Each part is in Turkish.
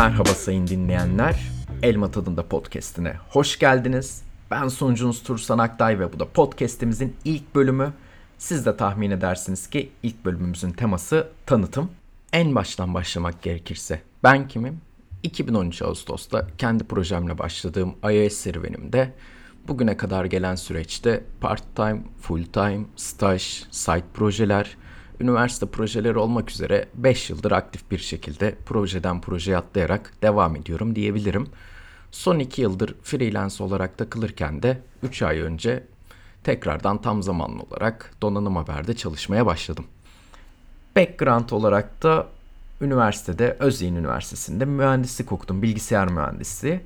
Merhaba sayın dinleyenler. Elma Tadında Podcast'ine hoş geldiniz. Ben sunucunuz Tursan Aktay ve bu da podcast'imizin ilk bölümü. Siz de tahmin edersiniz ki ilk bölümümüzün teması tanıtım. En baştan başlamak gerekirse ben kimim? 2013 Ağustos'ta kendi projemle başladığım iOS serüvenimde bugüne kadar gelen süreçte part-time, full-time, staj, site projeler, üniversite projeleri olmak üzere 5 yıldır aktif bir şekilde projeden projeye atlayarak devam ediyorum diyebilirim. Son 2 yıldır freelance olarak takılırken de 3 ay önce tekrardan tam zamanlı olarak donanım haberde çalışmaya başladım. Background olarak da üniversitede, Özyeğin Üniversitesi'nde mühendislik okudum, bilgisayar mühendisliği.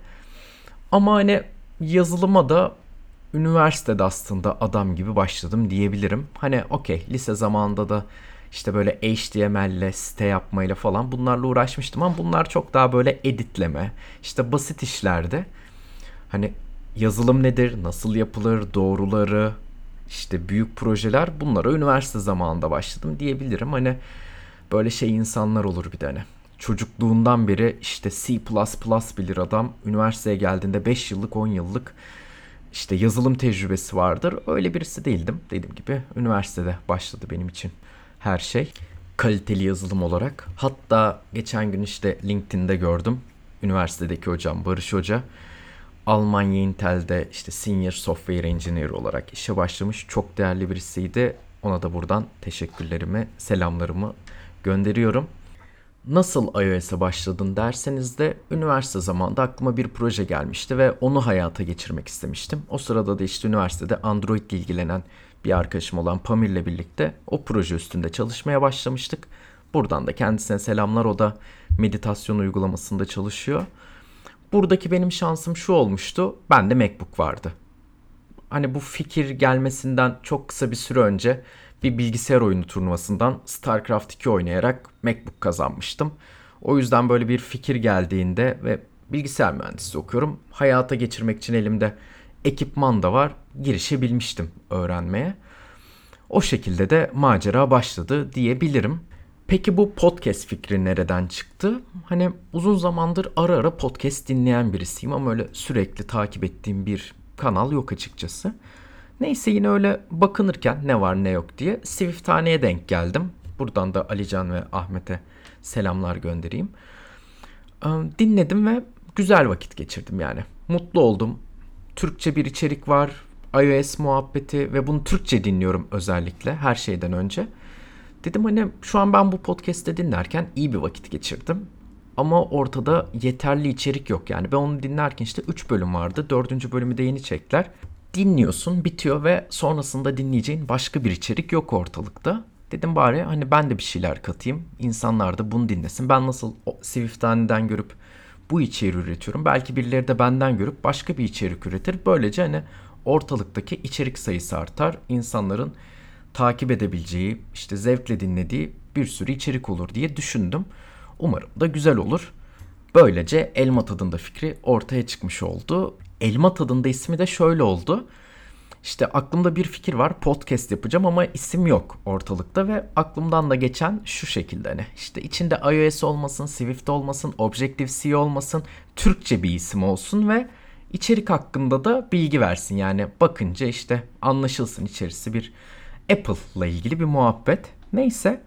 Ama hani yazılıma da üniversitede aslında adam gibi başladım diyebilirim. Hani okey lise zamanında da işte böyle HTML'le site yapmayla falan bunlarla uğraşmıştım ama bunlar çok daha böyle editleme, işte basit işlerde. Hani yazılım nedir, nasıl yapılır, doğruları, işte büyük projeler bunlara üniversite zamanında başladım diyebilirim. Hani böyle şey insanlar olur bir de hani. Çocukluğundan beri işte C++ bilir adam. Üniversiteye geldiğinde 5 yıllık 10 yıllık işte yazılım tecrübesi vardır. Öyle birisi değildim. Dediğim gibi üniversitede başladı benim için her şey. Kaliteli yazılım olarak. Hatta geçen gün işte LinkedIn'de gördüm. Üniversitedeki hocam Barış Hoca. Almanya Intel'de işte Senior Software Engineer olarak işe başlamış. Çok değerli birisiydi. Ona da buradan teşekkürlerimi, selamlarımı gönderiyorum. Nasıl iOS'a başladın derseniz de üniversite zamanında aklıma bir proje gelmişti ve onu hayata geçirmek istemiştim. O sırada da işte üniversitede Android ile ilgilenen bir arkadaşım olan Pamir ile birlikte o proje üstünde çalışmaya başlamıştık. Buradan da kendisine selamlar. O da meditasyon uygulamasında çalışıyor. Buradaki benim şansım şu olmuştu. Bende MacBook vardı. Hani bu fikir gelmesinden çok kısa bir süre önce bir bilgisayar oyunu turnuvasından StarCraft 2 oynayarak MacBook kazanmıştım. O yüzden böyle bir fikir geldiğinde ve bilgisayar mühendisi okuyorum. Hayata geçirmek için elimde ekipman da var. Girişebilmiştim öğrenmeye. O şekilde de macera başladı diyebilirim. Peki bu podcast fikri nereden çıktı? Hani uzun zamandır ara ara podcast dinleyen birisiyim ama öyle sürekli takip ettiğim bir kanal yok açıkçası. Neyse yine öyle bakınırken ne var ne yok diye Swifthane'ye denk geldim. Buradan da Alican ve Ahmet'e selamlar göndereyim. Dinledim ve güzel vakit geçirdim yani. Mutlu oldum. Türkçe bir içerik var. iOS muhabbeti ve bunu Türkçe dinliyorum özellikle her şeyden önce. Dedim hani şu an ben bu podcast'te dinlerken iyi bir vakit geçirdim. Ama ortada yeterli içerik yok yani. Ben onu dinlerken işte 3 bölüm vardı. 4. bölümü de yeni çektiler dinliyorsun bitiyor ve sonrasında dinleyeceğin başka bir içerik yok ortalıkta. Dedim bari hani ben de bir şeyler katayım. İnsanlar da bunu dinlesin. Ben nasıl Swift'ten görüp bu içeriği üretiyorum. Belki birileri de benden görüp başka bir içerik üretir. Böylece hani ortalıktaki içerik sayısı artar. İnsanların takip edebileceği, işte zevkle dinlediği bir sürü içerik olur diye düşündüm. Umarım da güzel olur. Böylece elma tadında fikri ortaya çıkmış oldu. Elma tadında ismi de şöyle oldu. İşte aklımda bir fikir var podcast yapacağım ama isim yok ortalıkta ve aklımdan da geçen şu şekilde hani işte içinde iOS olmasın, Swift olmasın, Objective-C olmasın, Türkçe bir isim olsun ve içerik hakkında da bilgi versin. Yani bakınca işte anlaşılsın içerisi bir Apple'la ilgili bir muhabbet. Neyse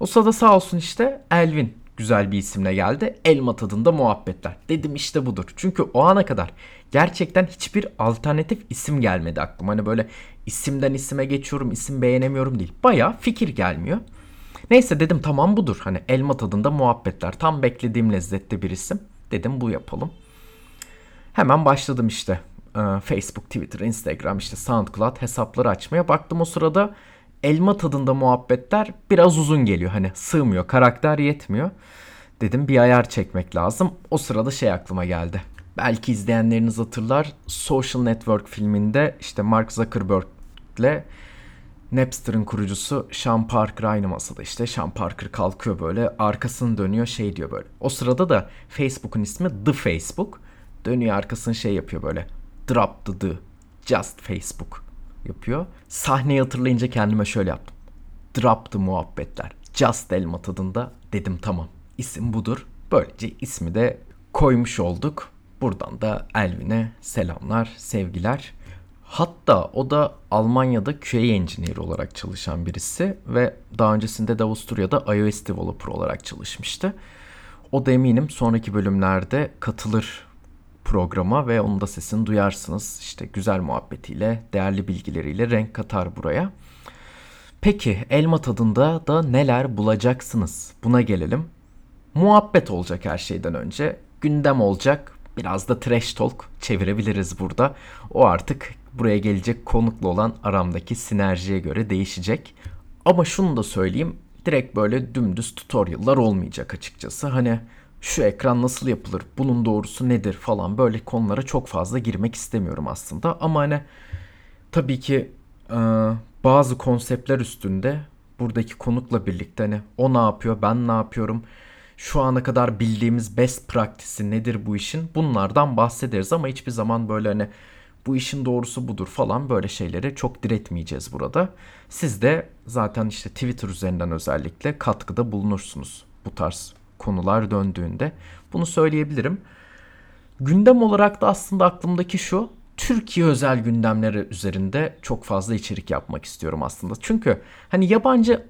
o sırada sağ olsun işte Elvin güzel bir isimle geldi. Elma tadında muhabbetler. Dedim işte budur. Çünkü o ana kadar gerçekten hiçbir alternatif isim gelmedi aklıma. Hani böyle isimden isime geçiyorum, isim beğenemiyorum değil. Baya fikir gelmiyor. Neyse dedim tamam budur. Hani elma tadında muhabbetler. Tam beklediğim lezzette bir isim. Dedim bu yapalım. Hemen başladım işte. Ee, Facebook, Twitter, Instagram, işte SoundCloud hesapları açmaya. Baktım o sırada elma tadında muhabbetler biraz uzun geliyor. Hani sığmıyor, karakter yetmiyor. Dedim bir ayar çekmek lazım. O sırada şey aklıma geldi. Belki izleyenleriniz hatırlar. Social Network filminde işte Mark Zuckerberg ile Napster'ın kurucusu Sean Parker aynı masada işte. Sean Parker kalkıyor böyle arkasını dönüyor şey diyor böyle. O sırada da Facebook'un ismi The Facebook. Dönüyor arkasını şey yapıyor böyle. Drop the the. Just Facebook yapıyor. Sahneyi hatırlayınca kendime şöyle yaptım. Drop the muhabbetler. Just elma tadında dedim tamam. İsim budur. Böylece ismi de koymuş olduk. Buradan da Elvin'e selamlar, sevgiler. Hatta o da Almanya'da QA engineer olarak çalışan birisi ve daha öncesinde de Avusturya'da iOS developer olarak çalışmıştı. O da eminim sonraki bölümlerde katılır programa ve onun da sesini duyarsınız. İşte güzel muhabbetiyle, değerli bilgileriyle renk katar buraya. Peki elma tadında da neler bulacaksınız? Buna gelelim. Muhabbet olacak her şeyden önce. Gündem olacak. Biraz da trash talk çevirebiliriz burada. O artık buraya gelecek konuklu olan aramdaki sinerjiye göre değişecek. Ama şunu da söyleyeyim. Direkt böyle dümdüz tutorial'lar olmayacak açıkçası. Hani şu ekran nasıl yapılır, bunun doğrusu nedir falan böyle konulara çok fazla girmek istemiyorum aslında. Ama hani tabii ki e, bazı konseptler üstünde buradaki konukla birlikte hani o ne yapıyor, ben ne yapıyorum, şu ana kadar bildiğimiz best practice'i nedir bu işin bunlardan bahsederiz ama hiçbir zaman böyle hani bu işin doğrusu budur falan böyle şeylere çok diretmeyeceğiz burada. Siz de zaten işte Twitter üzerinden özellikle katkıda bulunursunuz bu tarz konular döndüğünde. Bunu söyleyebilirim. Gündem olarak da aslında aklımdaki şu. Türkiye özel gündemleri üzerinde çok fazla içerik yapmak istiyorum aslında. Çünkü hani yabancı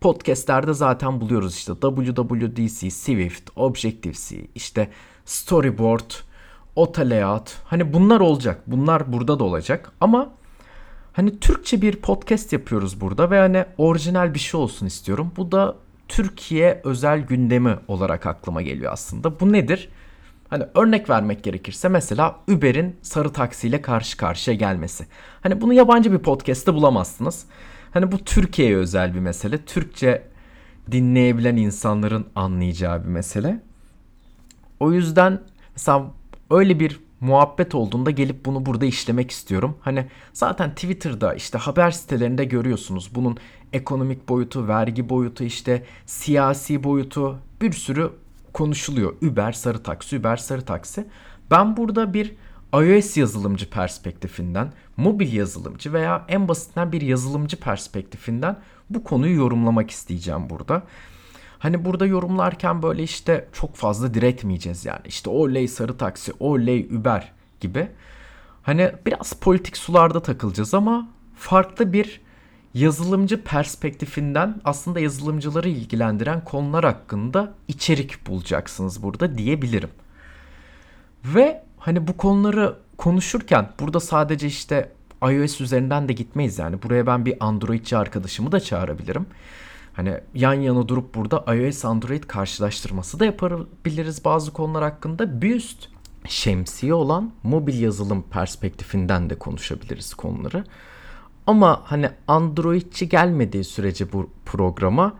podcastlerde zaten buluyoruz işte WWDC, Swift, Objective-C, işte Storyboard, Ota Layout. Hani bunlar olacak. Bunlar burada da olacak. Ama hani Türkçe bir podcast yapıyoruz burada ve hani orijinal bir şey olsun istiyorum. Bu da Türkiye özel gündemi olarak aklıma geliyor aslında. Bu nedir? Hani örnek vermek gerekirse mesela Uber'in sarı taksiyle karşı karşıya gelmesi. Hani bunu yabancı bir podcast'te bulamazsınız. Hani bu Türkiye'ye özel bir mesele. Türkçe dinleyebilen insanların anlayacağı bir mesele. O yüzden mesela öyle bir muhabbet olduğunda gelip bunu burada işlemek istiyorum. Hani zaten Twitter'da işte haber sitelerinde görüyorsunuz bunun ekonomik boyutu, vergi boyutu, işte siyasi boyutu bir sürü konuşuluyor. Uber sarı taksi, Uber sarı taksi. Ben burada bir iOS yazılımcı perspektifinden, mobil yazılımcı veya en basitinden bir yazılımcı perspektifinden bu konuyu yorumlamak isteyeceğim burada. Hani burada yorumlarken böyle işte çok fazla diretmeyeceğiz yani. İşte oley sarı taksi, oley Uber gibi. Hani biraz politik sularda takılacağız ama farklı bir yazılımcı perspektifinden aslında yazılımcıları ilgilendiren konular hakkında içerik bulacaksınız burada diyebilirim. Ve hani bu konuları konuşurken burada sadece işte iOS üzerinden de gitmeyiz yani. Buraya ben bir Androidci arkadaşımı da çağırabilirim. Hani yan yana durup burada iOS Android karşılaştırması da yapabiliriz bazı konular hakkında. Bir üst şemsiye olan mobil yazılım perspektifinden de konuşabiliriz konuları. Ama hani Androidçi gelmediği sürece bu programa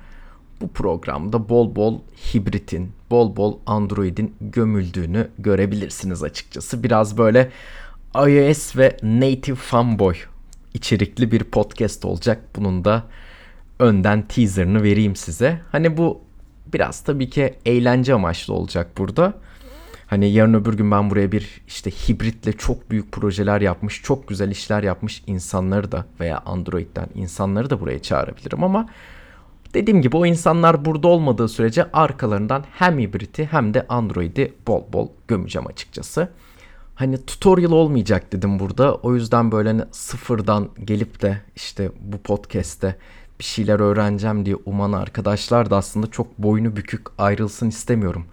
bu programda bol bol hibritin, bol bol Android'in gömüldüğünü görebilirsiniz açıkçası. Biraz böyle iOS ve native fanboy içerikli bir podcast olacak. Bunun da önden teaserını vereyim size. Hani bu biraz tabii ki eğlence amaçlı olacak burada. Hani yarın öbür gün ben buraya bir işte hibritle çok büyük projeler yapmış, çok güzel işler yapmış insanları da veya Android'den insanları da buraya çağırabilirim ama dediğim gibi o insanlar burada olmadığı sürece arkalarından hem hibriti hem de Android'i bol bol gömeceğim açıkçası. Hani tutorial olmayacak dedim burada. O yüzden böyle hani sıfırdan gelip de işte bu podcast'te bir şeyler öğreneceğim diye uman arkadaşlar da aslında çok boynu bükük ayrılsın istemiyorum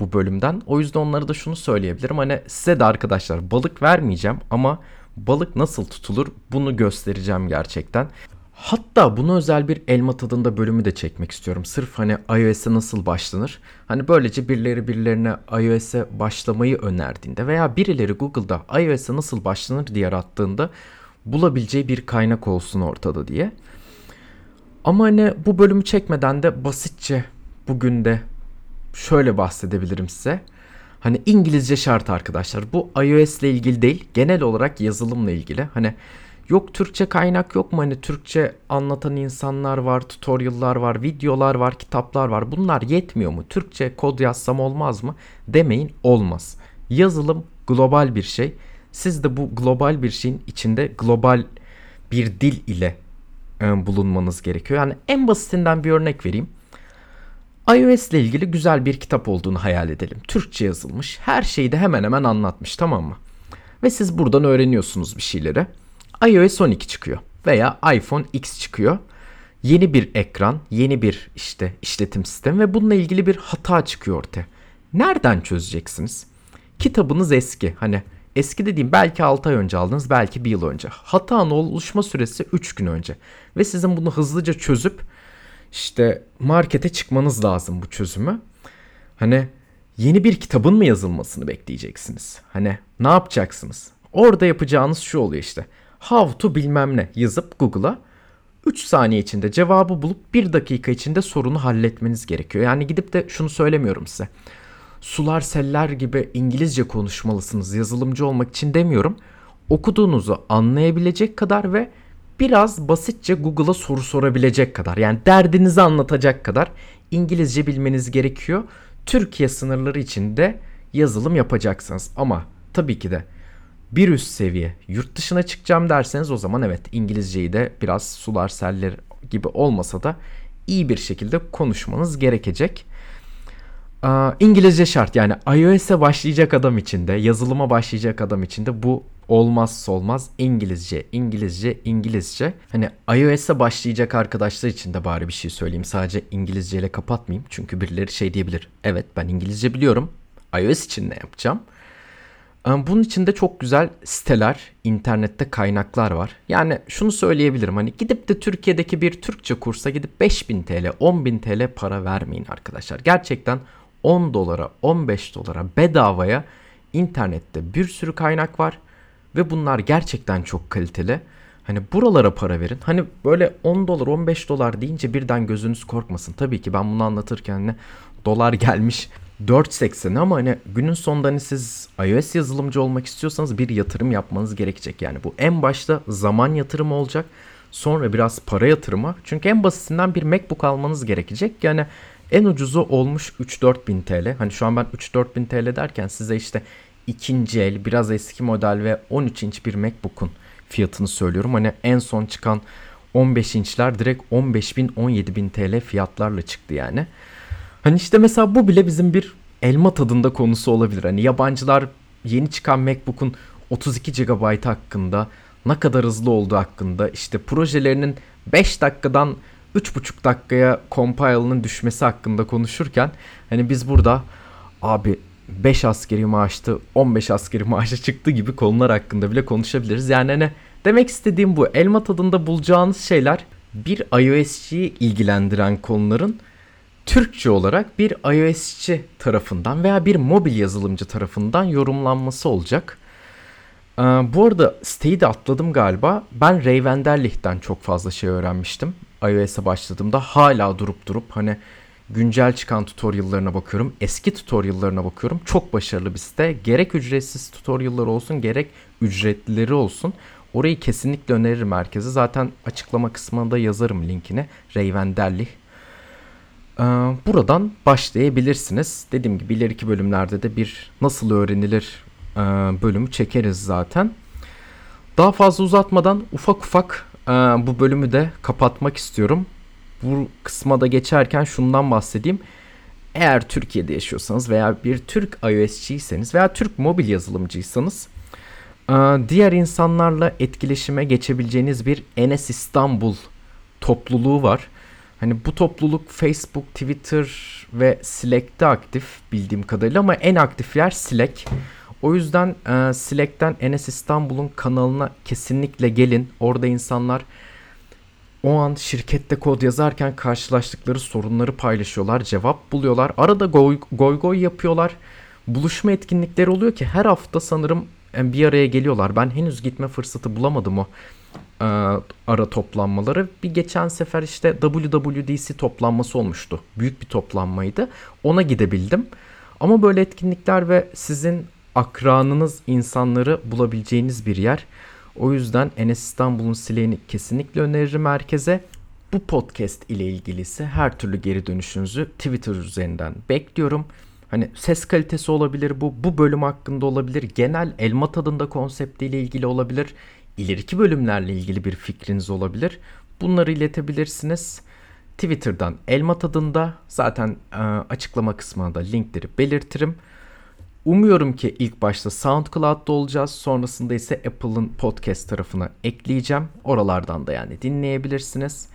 bu bölümden. O yüzden onlara da şunu söyleyebilirim. Hani size de arkadaşlar balık vermeyeceğim ama balık nasıl tutulur bunu göstereceğim gerçekten. Hatta bunu özel bir elma tadında bölümü de çekmek istiyorum. Sırf hani iOS'e nasıl başlanır? Hani böylece birileri birilerine iOS'e başlamayı önerdiğinde veya birileri Google'da iOS'e nasıl başlanır diye arattığında bulabileceği bir kaynak olsun ortada diye. Ama hani bu bölümü çekmeden de basitçe bugün de şöyle bahsedebilirim size. Hani İngilizce şart arkadaşlar. Bu iOS ile ilgili değil. Genel olarak yazılımla ilgili. Hani yok Türkçe kaynak yok mu? Hani Türkçe anlatan insanlar var, tutorial'lar var, videolar var, kitaplar var. Bunlar yetmiyor mu? Türkçe kod yazsam olmaz mı? Demeyin olmaz. Yazılım global bir şey. Siz de bu global bir şeyin içinde global bir dil ile e, bulunmanız gerekiyor. Yani en basitinden bir örnek vereyim. iOS ile ilgili güzel bir kitap olduğunu hayal edelim. Türkçe yazılmış. Her şeyi de hemen hemen anlatmış tamam mı? Ve siz buradan öğreniyorsunuz bir şeyleri. iOS 12 çıkıyor veya iPhone X çıkıyor. Yeni bir ekran, yeni bir işte işletim sistemi ve bununla ilgili bir hata çıkıyor ortaya. Nereden çözeceksiniz? Kitabınız eski. Hani eski dediğim belki 6 ay önce aldınız, belki bir yıl önce. Hatanın oluşma süresi 3 gün önce. Ve sizin bunu hızlıca çözüp işte markete çıkmanız lazım bu çözümü. Hani yeni bir kitabın mı yazılmasını bekleyeceksiniz? Hani ne yapacaksınız? Orada yapacağınız şu oluyor işte. How to bilmem ne yazıp Google'a 3 saniye içinde cevabı bulup 1 dakika içinde sorunu halletmeniz gerekiyor. Yani gidip de şunu söylemiyorum size. Sular seller gibi İngilizce konuşmalısınız yazılımcı olmak için demiyorum. Okuduğunuzu anlayabilecek kadar ve biraz basitçe Google'a soru sorabilecek kadar yani derdinizi anlatacak kadar İngilizce bilmeniz gerekiyor. Türkiye sınırları içinde yazılım yapacaksınız ama tabii ki de bir üst seviye yurt dışına çıkacağım derseniz o zaman evet İngilizceyi de biraz sular seller gibi olmasa da iyi bir şekilde konuşmanız gerekecek. İngilizce şart yani iOS'e başlayacak adam için de yazılıma başlayacak adam için de bu olmazsa olmaz İngilizce, İngilizce, İngilizce. Hani iOS'e başlayacak arkadaşlar için de bari bir şey söyleyeyim. Sadece İngilizce ile kapatmayayım. Çünkü birileri şey diyebilir. Evet ben İngilizce biliyorum. iOS için ne yapacağım? Bunun için de çok güzel siteler, internette kaynaklar var. Yani şunu söyleyebilirim hani gidip de Türkiye'deki bir Türkçe kursa gidip 5000 TL, 10.000 TL para vermeyin arkadaşlar. Gerçekten 10 dolara, 15 dolara bedavaya internette bir sürü kaynak var ve bunlar gerçekten çok kaliteli. Hani buralara para verin. Hani böyle 10 dolar 15 dolar deyince birden gözünüz korkmasın. Tabii ki ben bunu anlatırken ne dolar gelmiş 4.80 ama hani günün sonunda hani siz iOS yazılımcı olmak istiyorsanız bir yatırım yapmanız gerekecek. Yani bu en başta zaman yatırımı olacak. Sonra biraz para yatırımı. Çünkü en basitinden bir MacBook almanız gerekecek. Yani en ucuzu olmuş 3-4 bin TL. Hani şu an ben 3-4 bin TL derken size işte ikinci el biraz eski model ve 13 inç bir MacBook'un fiyatını söylüyorum. Hani en son çıkan 15 inçler direkt 15 bin 17 bin TL fiyatlarla çıktı yani. Hani işte mesela bu bile bizim bir elma tadında konusu olabilir. Hani yabancılar yeni çıkan MacBook'un 32 GB hakkında ne kadar hızlı olduğu hakkında işte projelerinin 5 dakikadan 3,5 dakikaya compile'ının düşmesi hakkında konuşurken hani biz burada abi 5 askeri maaştı 15 askeri maaşa çıktı gibi konular hakkında bile konuşabiliriz. Yani hani demek istediğim bu elma tadında bulacağınız şeyler bir iOS'ciyi ilgilendiren konuların Türkçe olarak bir iOS'ci tarafından veya bir mobil yazılımcı tarafından yorumlanması olacak. Ee, bu arada siteyi de atladım galiba. Ben Ray Vanderlich'ten çok fazla şey öğrenmiştim. iOS'e başladığımda hala durup durup hani güncel çıkan tutorial'larına bakıyorum. Eski tutorial'larına bakıyorum. Çok başarılı bir site. Gerek ücretsiz tutorial'lar olsun gerek ücretlileri olsun. Orayı kesinlikle öneririm herkese. Zaten açıklama kısmında yazarım linkini. Ray Vanderlich buradan başlayabilirsiniz. Dediğim gibi ileriki bölümlerde de bir nasıl öğrenilir e, bölümü çekeriz zaten. Daha fazla uzatmadan ufak ufak e, bu bölümü de kapatmak istiyorum. Bu kısma da geçerken şundan bahsedeyim. Eğer Türkiye'de yaşıyorsanız veya bir Türk iOS'ciyseniz veya Türk mobil yazılımcıysanız e, diğer insanlarla etkileşime geçebileceğiniz bir Enes İstanbul topluluğu var. Hani bu topluluk Facebook, Twitter ve Slack'te aktif bildiğim kadarıyla ama en aktif yer Slack. O yüzden e, Slack'ten Enes İstanbul'un kanalına kesinlikle gelin. Orada insanlar o an şirkette kod yazarken karşılaştıkları sorunları paylaşıyorlar, cevap buluyorlar. Arada goy goy, goy yapıyorlar. Buluşma etkinlikleri oluyor ki her hafta sanırım e, bir araya geliyorlar. Ben henüz gitme fırsatı bulamadım o e, ara toplanmaları. Bir geçen sefer işte WWDC toplanması olmuştu. Büyük bir toplanmaydı. Ona gidebildim. Ama böyle etkinlikler ve sizin akranınız insanları bulabileceğiniz bir yer. O yüzden Enes İstanbul'un sileğini kesinlikle öneririm herkese. Bu podcast ile ilgili ise her türlü geri dönüşünüzü Twitter üzerinden bekliyorum. Hani ses kalitesi olabilir bu, bu bölüm hakkında olabilir, genel elma tadında konseptiyle ilgili olabilir ileriki bölümlerle ilgili bir fikriniz olabilir. Bunları iletebilirsiniz. Twitter'dan Elma Tadında zaten e, açıklama kısmına da linkleri belirtirim. Umuyorum ki ilk başta SoundCloud'da olacağız. Sonrasında ise Apple'ın podcast tarafına ekleyeceğim. Oralardan da yani dinleyebilirsiniz.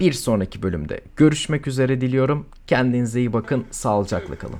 Bir sonraki bölümde görüşmek üzere diliyorum. Kendinize iyi bakın. Sağlıcakla kalın.